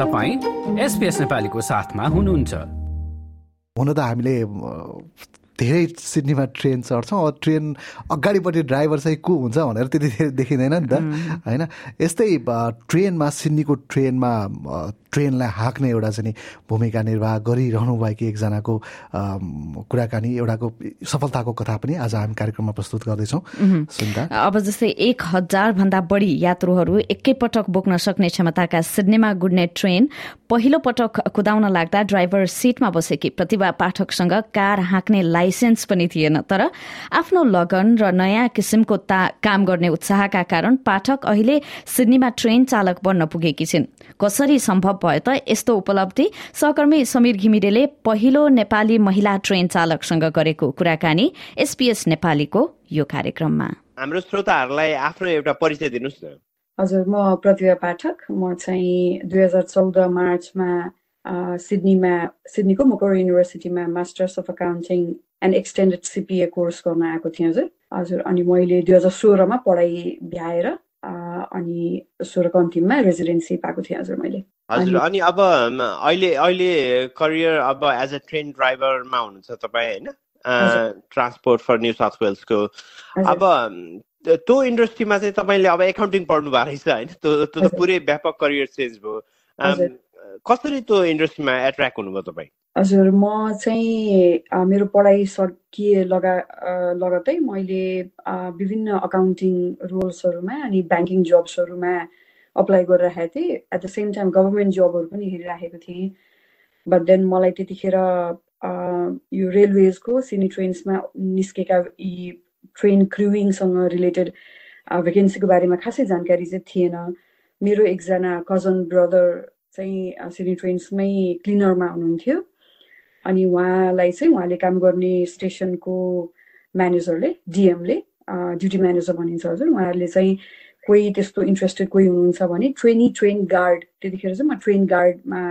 तपाईँ एसपिएस नेपालीको साथमा हुनुहुन्छ। हुन त हामीले धेरै सिडनीमा ट्रेन चढ्छौँ। ट्रेन अगाडिपट्टि ड्राइभर चाहिँ को हुन्छ भनेर त्यति धेरै देखिँदैन नि त होइन? यस्तै ट्रेनमा सिडनीको ट्रेनमा ट्रेनलाई हाँक्ने एउटा चाहिँ भूमिका निर्वाह गरिरहनु भएकी एकजनाको कुराकानी एउटाको सफलताको कथा पनि आज हामी कार्यक्रममा प्रस्तुत गर्दैछौँ। सुन्दा। अब जस्तै एक हजार भन्दा बढी यात्रुहरू एकैपटक बोक्न सक्ने क्षमताका सिडनीमा गुड्ने ट्रेन पहिलो पटक कुदाउन लाग्दा ड्राइभर सिटमा बसेकी प्रतिभा पाठकसँग कार हाँक्ने लाइसेन्स पनि थिएन तर आफ्नो लगन र नयाँ किसिमको काम गर्ने उत्साहका कारण पाठक अहिले सिडनीमा ट्रेन चालक बन्न पुगेकी छिन्। कसरी सम्भव भयो त यस्तो उपलब्धि सहकर्मी समीर घिमिरेले पहिलो नेपाली महिला ट्रेन चालकसँग गरेको कुराकानी एसपीएस नेपालीको यो कार्यक्रममा। हाम्रो श्रोताहरूलाई आफ्नो एउटा परिचय दिनुहोस् न। हजुर म प्रतिभा पाठक। म चाहिँ दुई हजार चौध मार्चमा सिडनीमा सिडनीको मोकोर युनिभर्सिटीमा masters of accounting and extended CPA course गर्न आएको थिएँ हजुर। हजुर अनि मैले दुई हजार सोह्रमा पढाइ भ्याएर अनि सोह्रको अन्तिममा रेजिडेन्सी पाएको थिएँ हजुर मैले। हजुर अनि अब अहिले अहिले करियर अब एज अ ट्रेन ड्राइभरमा हुनुहुन्छ तपाईँ होइन? ट्रान्सपोर्ट फर न्यू साउथ वेल्सको अब त्यो इन्डस्ट्रीमा चाहिँ तपाईँले अब एकाउन्टिङ पढ्नु भएको रहेछ होइन? त्यो त्यो त पुरै व्यापक करियर चेन्ज भयो। कसरी त्यो इन्डस्ट्रीमा एट्र्याक्ट हुनुभयो तपाईँ? हजुर म चाहिँ मेरो पढाइ सकिए लगा लगतै मैले विभिन्न अकाउन्टिङ रोल्सहरूमा अनि ब्याङ्किङ जब्सहरूमा अप्लाई गरिराखेको थिएँ। At the same time government जबहरू पनि हेरिराखेको थिएँ। बट देन मलाई त्यतिखेर यो रेलवेजको सिनी ट्रेन्समा निस्केका यी ट्रेन क्रुविङसँग रिलेटेड भेकेन्सीको बारेमा खासै जानकारी चाहिँ थिएन। मेरो एकजना कजन ब्रदर चाहिँ सिनी ट्रेन्समै क्लिनरमा हुनुहुन्थ्यो। अनि उहाँलाई चाहिँ उहाँले काम गर्ने स्टेसनको म्यानेजरले डिएमले ड्युटी म्यानेजर भनिन्छ हजुर। उहाँहरूले चाहिँ कोही त्यस्तो इन्ट्रेस्टेड कोही हुनुहुन्छ भने ट्रेनी ट्रेन गार्ड त्यतिखेर चाहिँ म ट्रेन गार्डमा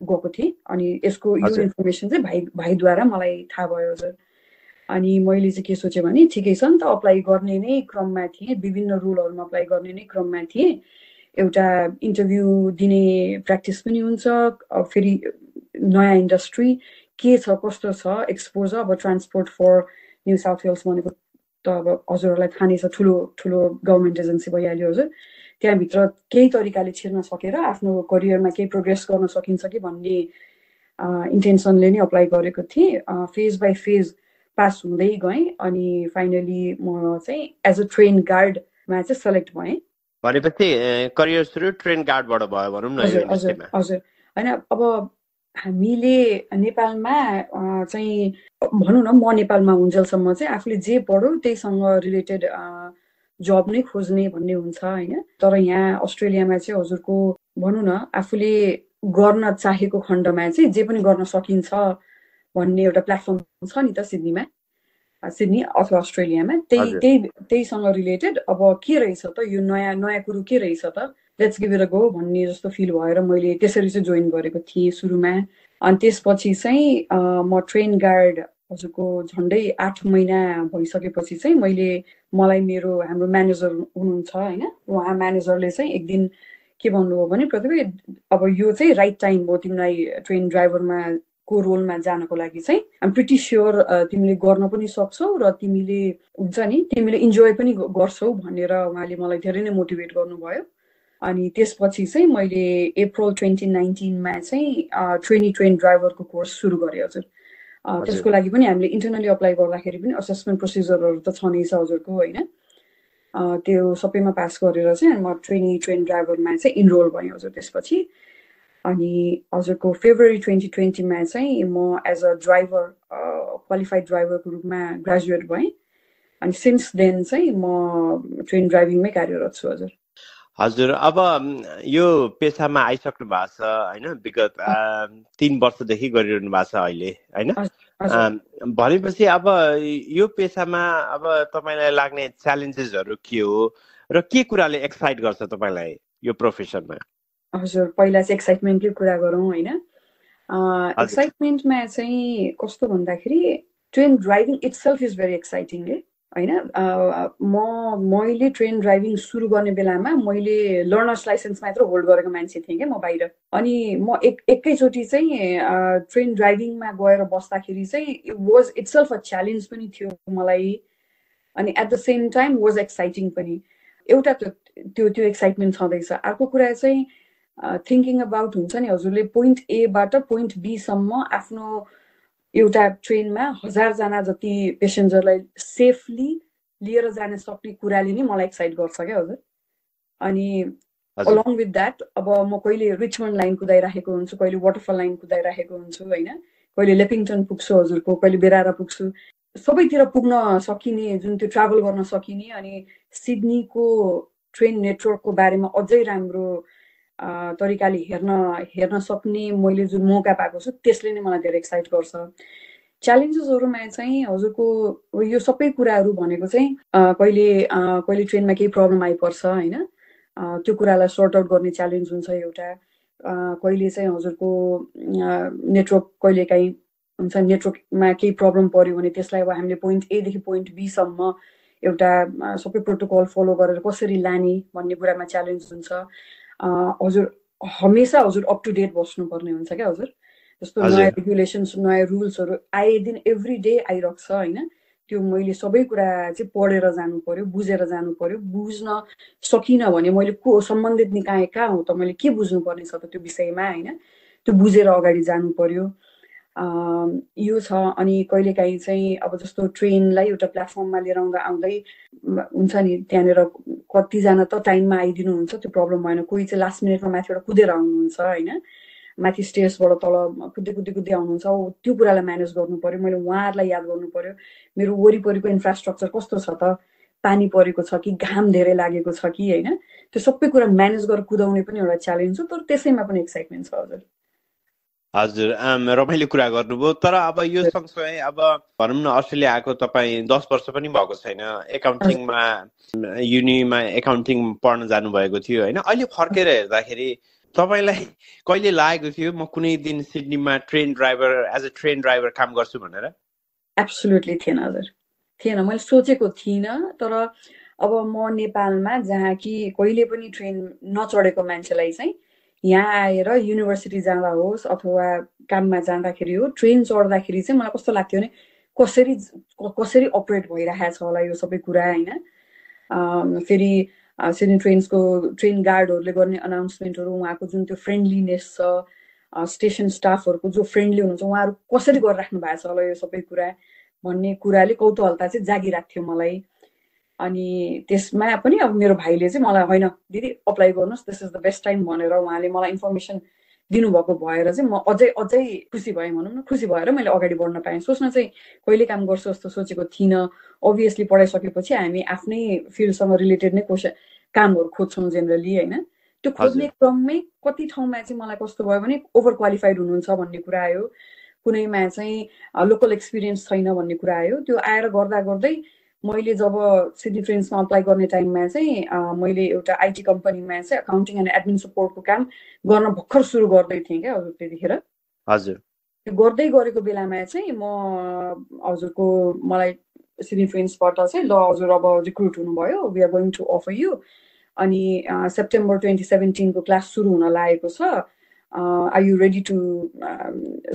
गएको थिएँ। अनि यसको यो इन्फर्मेसन चाहिँ भाइ भाइद्वारा मलाई थाहा भयो हजुर। अनि मैले चाहिँ के सोचेँ भने ठिकै छ नि त अप्लाई गर्ने नै क्रममा थिएँ विभिन्न रोलहरूमा अप्लाई गर्ने नै क्रममा थिएँ। एउटा इन्टरभ्यू दिने प्र्याक्टिस पनि हुन्छ फेरि नयाँ इन्डस्ट्री के छ कस्तो छ एक्सपोजर अब transport for New South Wales भनेको त अब हजुरहरूलाई थाहा नै छ ठुलो ठुलो गभर्मेन्ट एजेन्सी भइहाल्यो हजुर। त्यहाँभित्र केही तरिकाले छिर्न सकेर आफ्नो करियरमा केही प्रोग्रेस गर्न सकिन्छ कि भन्ने इन्टेन्सनले नै अप्लाई गरेको थिएँ। फेज बाई फेज पास हुँदै गएँ अनि फाइनली म चाहिँ एज अ ट्रेन गार्डमा चाहिँ सेलेक्ट भएँ। भनेपछि करियर सुरु ट्रेन गार्डबाट भयो भनौँ न हजुर हजुर। होइन अब हामीले नेपालमा चाहिँ भनौँ न म नेपालमा हुन्जेलसम्म चाहिँ आफूले जे पढ्यो त्यहीसँग रिलेटेड जब नै खोज्ने भन्ने हुन्छ होइन? तर यहाँ अस्ट्रेलियामा चाहिँ हजुरको भनौँ न आफूले गर्न चाहेको खण्डमा चाहिँ जे पनि गर्न सकिन्छ भन्ने एउटा प्लेटफर्म छ नि त सिडनीमा सिडनी अथवा अस्ट्रेलियामा। त्यही त्यही त्यहीसँग रिलेटेड अब के रहेछ त? यो नयाँ नयाँ कुरो के रहेछ त? लेट्स गिभ गो भन्ने जस्तो फिल भएर मैले त्यसरी चाहिँ जोइन गरेको थिएँ सुरुमा। अनि त्यसपछि चाहिँ म ट्रेन गार्ड हजुरको झन्डै आठ महिना भइसकेपछि चाहिँ मैले मलाई मेरो हाम्रो म्यानेजर हुनुहुन्छ होइन उहाँ म्यानेजरले चाहिँ एक दिन के भन्नुभयो भने प्रतिभा अब यो चाहिँ राइट टाइम हो तिमीलाई ट्रेन ड्राइभरमा को रोलमा जानको लागि चाहिँ। आम प्रिटी स्योर तिमीले गर्न पनि सक्छौ र तिमीले हुन्छ नि तिमीले इन्जोय पनि गर्छौ भनेर उहाँले मलाई धेरै नै मोटिभेट गर्नुभयो। अनि त्यसपछि चाहिँ मैले अप्रिल ट्वेन्टी नाइन्टिनमा चाहिँ ट्रेनी ट्रेन ड्राइभरको कोर्स सुरु गरेँ हजुर। त्यसको लागि पनि हामीले इन्टरनली अप्लाई गर्दाखेरि पनि असेसमेन्ट प्रोसिजरहरू त छ नै छ हजुरको होइन? त्यो सबैमा पास गरेर चाहिँ म ट्रेनी ट्रेन ड्राइभरमा चाहिँ इनरोल भएँ हजुर त्यसपछि। अनि हजुरको फेब्रुअरी ट्वेन्टी ट्वेन्टीमा चाहिँ म एज अ ड्राइभर क्वालिफाइड ड्राइभरको रूपमा ग्रेजुएट भएँ। अनि सिन्स देन चाहिँ म ट्रेन ड्राइभिङमै कार्यरत छु हजुर। हजुर अब यो पेसामा आइसक्नु भएको छ होइन? विगत तिन वर्षदेखि गरिरहनु भएको छ अहिले होइन? भनेपछि अब यो पेसामा अब तपाईँलाई लाग्ने च्यालेन्जेसहरू के हो? र के कुराले एक्साइट गर्छ तपाईँलाई यो प्रोफेसनमा हजुर पहिला चाहिँ एक्साइटमेन्टकै कुरा गरौँ होइन? एक्साइटमेन्टमा चाहिँ कस्तो भन्दाखेरि train driving itself is very exciting है? होइन म मैले ट्रेन ड्राइभिङ सुरु गर्ने बेलामा मैले लर्नर्स लाइसेन्स मात्र होल्ड गरेको मान्छे थिएँ क्या म बाहिर। अनि म एक एकैचोटि चाहिँ ट्रेन ड्राइभिङमा गएर बस्दाखेरि चाहिँ it was itself a challenge पनि थियो मलाई। अनि at the same time was exciting पनि। एउटा त्यो त्यो एक्साइटमेन्ट छँदैछ। अर्को कुरा चाहिँ थिङ्किङ अबाउट हुन्छ नि हजुरले पोइन्ट एबाट पोइन्ट बीसम्म आफ्नो एउटा ट्रेनमा हजारजना जति पेसेन्जरलाई सेफली लिएर जान सक्ने कुराले नै मलाई एक्साइट गर्छ क्या हजुर। अनि अलङ विथ द्याट अब म कहिले रिचमन्ड लाइन कुदाइराखेको हुन्छु कहिले वाटरफल लाइन कुदाइराखेको हुन्छु होइन? कहिले लेपिङटन पुग्छु हजुरको कहिले बेरारा पुग्छु। सबैतिर पुग्न सकिने जुन त्यो ट्राभल गर्न सकिने अनि सिडनीको ट्रेन नेटवर्कको बारेमा अझै राम्रो तरिकाले हेर्न हेर्न सक्ने मैले जुन मौका पाएको छु त्यसले नै मलाई धेरै एक्साइट गर्छ। च्यालेन्जेसहरूमा चाहिँ हजुरको यो सबै कुराहरू भनेको चाहिँ कहिले कहिले ट्रेनमा केही प्रब्लम आइपर्छ होइन? त्यो कुरालाई सर्ट आउट गर्ने च्यालेन्ज हुन्छ एउटा। कहिले चाहिँ हजुरको नेटवर्क कहिले काहीँ हुन्छ नेटवर्कमा केही प्रब्लम पऱ्यो भने त्यसलाई अब हामीले पोइन्ट एदेखि पोइन्ट बीसम्म एउटा सबै प्रोटोकल फलो गरेर कसरी लाने भन्ने कुरामा च्यालेन्ज हुन्छ। हजुर हमेसा हजुर अप टु डेट बस्नुपर्ने हुन्छ क्या हजुर? जस्तो नयाँ रेगुलेसन्स नयाँ रुल्सहरू आए दिन एभ्री डे आइरहेको छ होइन? त्यो मैले सबै कुरा चाहिँ पढेर जानु पर्यो बुझेर जानु पर्यो बुझ्न सकिनँ भने मैले को सम्बन्धित निकाय कहाँ हो त मैले के बुझ्नुपर्ने छ त त्यो विषयमा होइन? त्यो बुझेर अगाडि जानु पर्यो यो छ अनि कहिलेकाहीँ चाहिँ अब जस्तो ट्रेनलाई एउटा प्लेटफर्ममा लिएर आउँदा आउँदै हुन्छ नि त्यहाँनिर कतिजना त टाइममा आइदिनुहुन्छ त्यो प्रब्लम भएन। कोही चाहिँ लास्ट मिनटमा माथिबाट कुदेर आउनुहुन्छ होइन? माथि स्टेजबाट तल कुद्दै कुद्दै कुद्दै आउनुहुन्छ। त्यो कुरालाई म्यानेज गर्नु पऱ्यो मैले उहाँहरूलाई याद गर्नु पऱ्यो मेरो वरिपरिको इन्फ्रास्ट्रक्चर कस्तो छ त? पानी परेको छ कि घाम धेरै लागेको छ कि होइन? त्यो सबै कुरा म्यानेज गरेर कुदाउने पनि एउटा च्यालेन्ज हो तर त्यसैमा पनि एक्साइटमेन्ट छ हजुर। हजुर रमाइलो कुरा गर्नुभयो तर अब यो सँगसँगै अब भनौँ न अस्ट्रेलिया आएको तपाईँ दस वर्ष पनि भएको छैन। एकाउन्टिङमा युनिमा एकाउन्टिङ पढ्न जानुभएको थियो होइन? अहिले फर्केर हेर्दाखेरि तपाईँलाई कहिले लागेको थियो म कुनै दिन सिडनीमा train driver as a train driver काम गर्छु भनेर? एब्सोल्युटली थिएन हजुर। थिएन मैले सोचेको थिइनँ तर अब म नेपालमा जहाँ कि कहिले पनि ट्रेन नचढेको मान्छेलाई चाहिँ यहाँ आएर युनिभर्सिटी जाँदा होस् अथवा काममा जाँदाखेरि हो ट्रेन चढ्दाखेरि चाहिँ मलाई कस्तो लाग्थ्यो भने कसरी कसरी अपरेट भइरहेको छ होला यो सबै कुरा होइन? फेरि सिडनी ट्रेन्सको ट्रेन गार्डहरूले गर्ने अनाउन्समेन्टहरू उहाँको जुन त्यो फ्रेन्डलिनेस छ स्टेसन स्टाफहरूको जो फ्रेन्डली हुनुहुन्छ उहाँहरू कसरी गरिराख्नु भएको छ होला यो सबै कुरा भन्ने कुराले कौतूहलता चाहिँ जागिरहेको थियो मलाई। अनि त्यसमा पनि अब मेरो भाइले चाहिँ मलाई होइन दिदी अप्लाई गर्नुहोस् this is the best time भनेर उहाँले मलाई इन्फर्मेसन दिनुभएको भएर चाहिँ म अझै अझै खुसी भएँ भनौँ न। खुसी भएर मैले अगाडि बढ्न पाएँ। सोच्न चाहिँ कहिले काम गर्छु जस्तो सोचेको थिइनँ। अभियसली पढाइसकेपछि हामी आफ्नै फिल्डसँग रिलेटेड नै क्वेसन कामहरू खोज्छौँ जेनरली होइन? त्यो खोज्ने क्रममै कति ठाउँमा चाहिँ मलाई कस्तो भयो भने ओभर क्वालिफाइड हुनुहुन्छ भन्ने कुरा आयो। कुनैमा चाहिँ लोकल एक्सपिरियन्स छैन भन्ने कुरा आयो। त्यो आएर गर्दा गर्दै मैले जब फ्रेन्ड्समा अप्लाई गर्ने टाइममा चाहिँ मैले एउटा आइटी कम्पनीमा चाहिँ अकाउन्टिङ एन्ड एडमिन सपोर्टको काम गर्न भर्खर सुरु गर्दै थिएँ क्या हजुर त्यतिखेर। हजुर। त्यो गर्दै गरेको बेलामा चाहिँ म हजुरको मलाई सिटी फ्रेन्ड्सबाट चाहिँ ल हजुर अब रिक्रुट हुनुभयो we are going to offer you अनि सेप्टेम्बर ट्वेन्टी सेभेन्टिनको क्लास सुरु हुन लागेको छ। I you ready to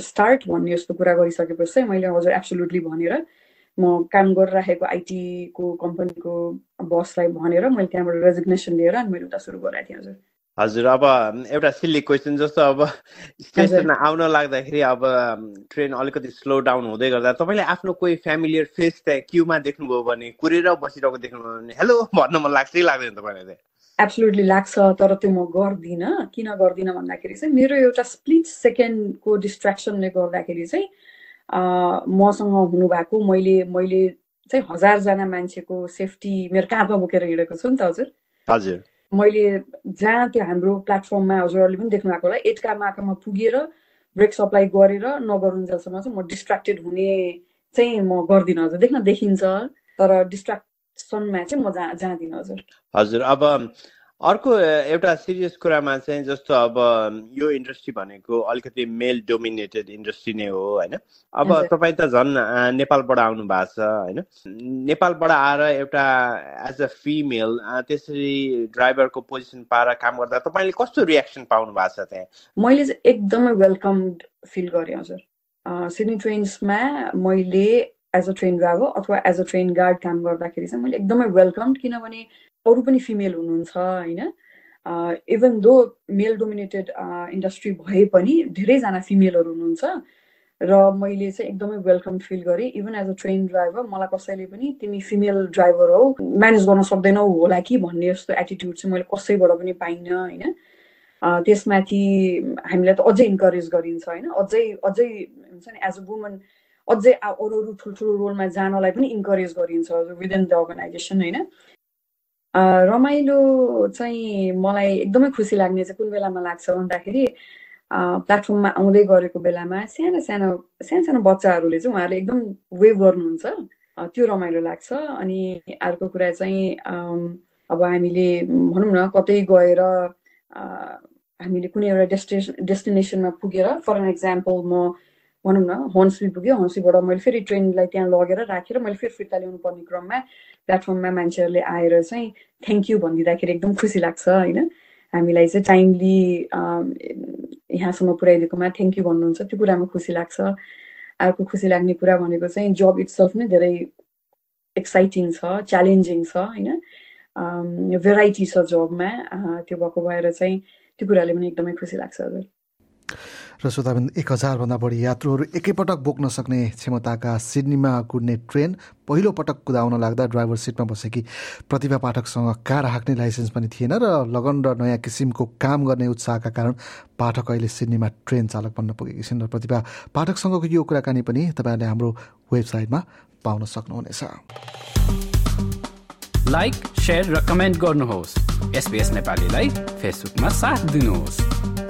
start भन्ने यस्तो कुरा गरिसकेपछि चाहिँ मैले हजुर एब्सोल्युटली भनेर म काम गरिराखेको आइटीको कम्पनीको बसलाई भनेर मैले त्यहाँबाट रेजिग्नेसन लिएर अनि मैले उता सुरु गराएको थिएँ हजुर। हजुर अब एउटा सिल्ली क्वेसन जस्तो अब स्टेसनमा आउन लाग्दाखेरि अब ट्रेन अलिकति स्लो डाउन हुँदै गर्दा तपाईँले आफ्नो कोही फ्यामिलियर फेस त्यहाँ क्युमा देख्नुभयो भने कुरेर बसिरहेको देख्नुभयो भने हेलो भन्न मन लाग्छ कि लाग्दैन तपाईँलाई एब्सोल्युटली लाग्छ तर त्यो म गर्दिनँ। किन गर्दिनँ भन्दाखेरि चाहिँ मेरो एउटा स्प्लिट सेकेन्डको डिस्ट्रेक्सनले गर्दाखेरि चाहिँ मसँग हुनुभएको मैले मैले चाहिँ हजारजना मान्छेको सेफ्टी मेरो काँधमा बोकेर हिँडेको छु नि त हजुर। हजुर। मैले जहाँ त्यो हाम्रो प्लेटफर्ममा हजुरहरूले पनि देख्नु भएको होला एटका माकामा पुगेर ब्रेक सप्लाई गरेर नगरुन्जेलसम्म चाहिँ म डिस्ट्राक्टेड हुने चाहिँ म गर्दिनँ हजुर। देख्न देखिन्छ तर डिस्ट्राक्सनमा चाहिँ म जा जाँदिनँ हजुर। हजुर अब अर्को एउटा सिरियस कुरामा चाहिँ जस्तो अब यो इन्डस्ट्री भनेको अलिकति मेल डोमिनेटेड इन्डस्ट्री नै हो होइन? अब तपाईँ त झन् नेपालबाट आउनु भएको छ होइन? नेपालबाट आएर एउटा एज अ फिमेल त्यसरी ड्राइभरको पोजिसन पाएर काम गर्दा तपाईँले कस्तो रियाक्सन पाउनु भएको छ त्यहाँ? मैले चाहिँ एकदमै वेलकम फिल गरेँ हजुर। सिडनी ट्रेन्समा मैले एज अ ट्रेन ड्राइभर अथवा एज अ ट्रेन गार्ड काम गर्दाखेरि चाहिँ मैले एकदमै वेलकम किनभने अरू पनि फिमेल हुनुहुन्छ होइन? Even though male dominated industry भए पनि धेरैजना फिमेलहरू हुनुहुन्छ र मैले चाहिँ एकदमै वेलकम फिल गरेँ। Even as a train driver मलाई कसैले पनि तिमी फिमेल ड्राइभर हौ म्यानेज गर्न सक्दैनौ होला कि भन्ने जस्तो एटिट्युड चाहिँ मैले कसैबाट पनि पाइनँ होइन? त्यसमाथि हामीलाई त अझै इन्करेज गरिन्छ होइन? अझै अझै हुन्छ नि एज अ वुमन अझै अरू अरू ठुल्ठुलो रोलमा जानलाई पनि इन्करेज गरिन्छ विदिन द अर्गनाइजेसन होइन? रमाइलो चाहिँ मलाई एकदमै खुसी लाग्ने चाहिँ कुन बेलामा लाग्छ भन्दाखेरि प्लेटफर्ममा आउँदै गरेको बेलामा सानो सानो सानो सानो बच्चाहरूले चाहिँ उहाँहरूले एकदम वेभ गर्नुहुन्छ। त्यो रमाइलो लाग्छ। अनि अर्को कुरा चाहिँ अब हामीले भनौँ न कतै गएर हामीले कुनै एउटा डेस्टिनेसन डेस्टिनेसनमा पुगेर फर एन इक्जाम्पल म भनौँ न हन्सी पुग्यो हन्सीबाट मैले फेरि ट्रेनलाई त्यहाँ लगेर राखेर मैले फेरि फिर्ता ल्याउनु पर्ने क्रममा प्लेटफर्ममा मान्छेहरूले आएर चाहिँ थ्याङ्क यू भनिदिँदाखेरि एकदम खुसी लाग्छ होइन? हामीलाई चाहिँ टाइमली यहाँसम्म पुऱ्याइदिएकोमा थ्याङ्क यू भन्नुहुन्छ त्यो कुरामा खुसी लाग्छ। अर्को खुसी लाग्ने कुरा भनेको चाहिँ जब इट्सल्फ नै धेरै एक्साइटिङ छ च्यालेन्जिङ छ होइन? भेराइटी छ जबमा त्यो भएको भएर चाहिँ त्यो कुराले पनि एकदमै खुसी लाग्छ हजुर। र श्रोताबिन एक हजारभन्दा बढी यात्रुहरू एकैपटक बोक्न सक्ने क्षमताका सिडनीमा कुद्ने ट्रेन पहिलो पटक कुदाउन लाग्दा ड्राइभर सिटमा बसेकी प्रतिभा पाठकसँग कार हाँक्ने लाइसेन्स पनि थिएन र लगन र नयाँ किसिमको काम गर्ने उत्साहका कारण पाठक अहिले सिडनीमा ट्रेन चालक बन्न पुगेकी छिन् र प्रतिभा पाठकसँगको यो कुराकानी पनि तपाईँहरूले हाम्रो वेबसाइटमा पाउन सक्नुहुनेछ। लाइक र कमेन्ट गर्नुहोस्। नेपालीलाई फेसबुकमा साथ दिनुहोस्।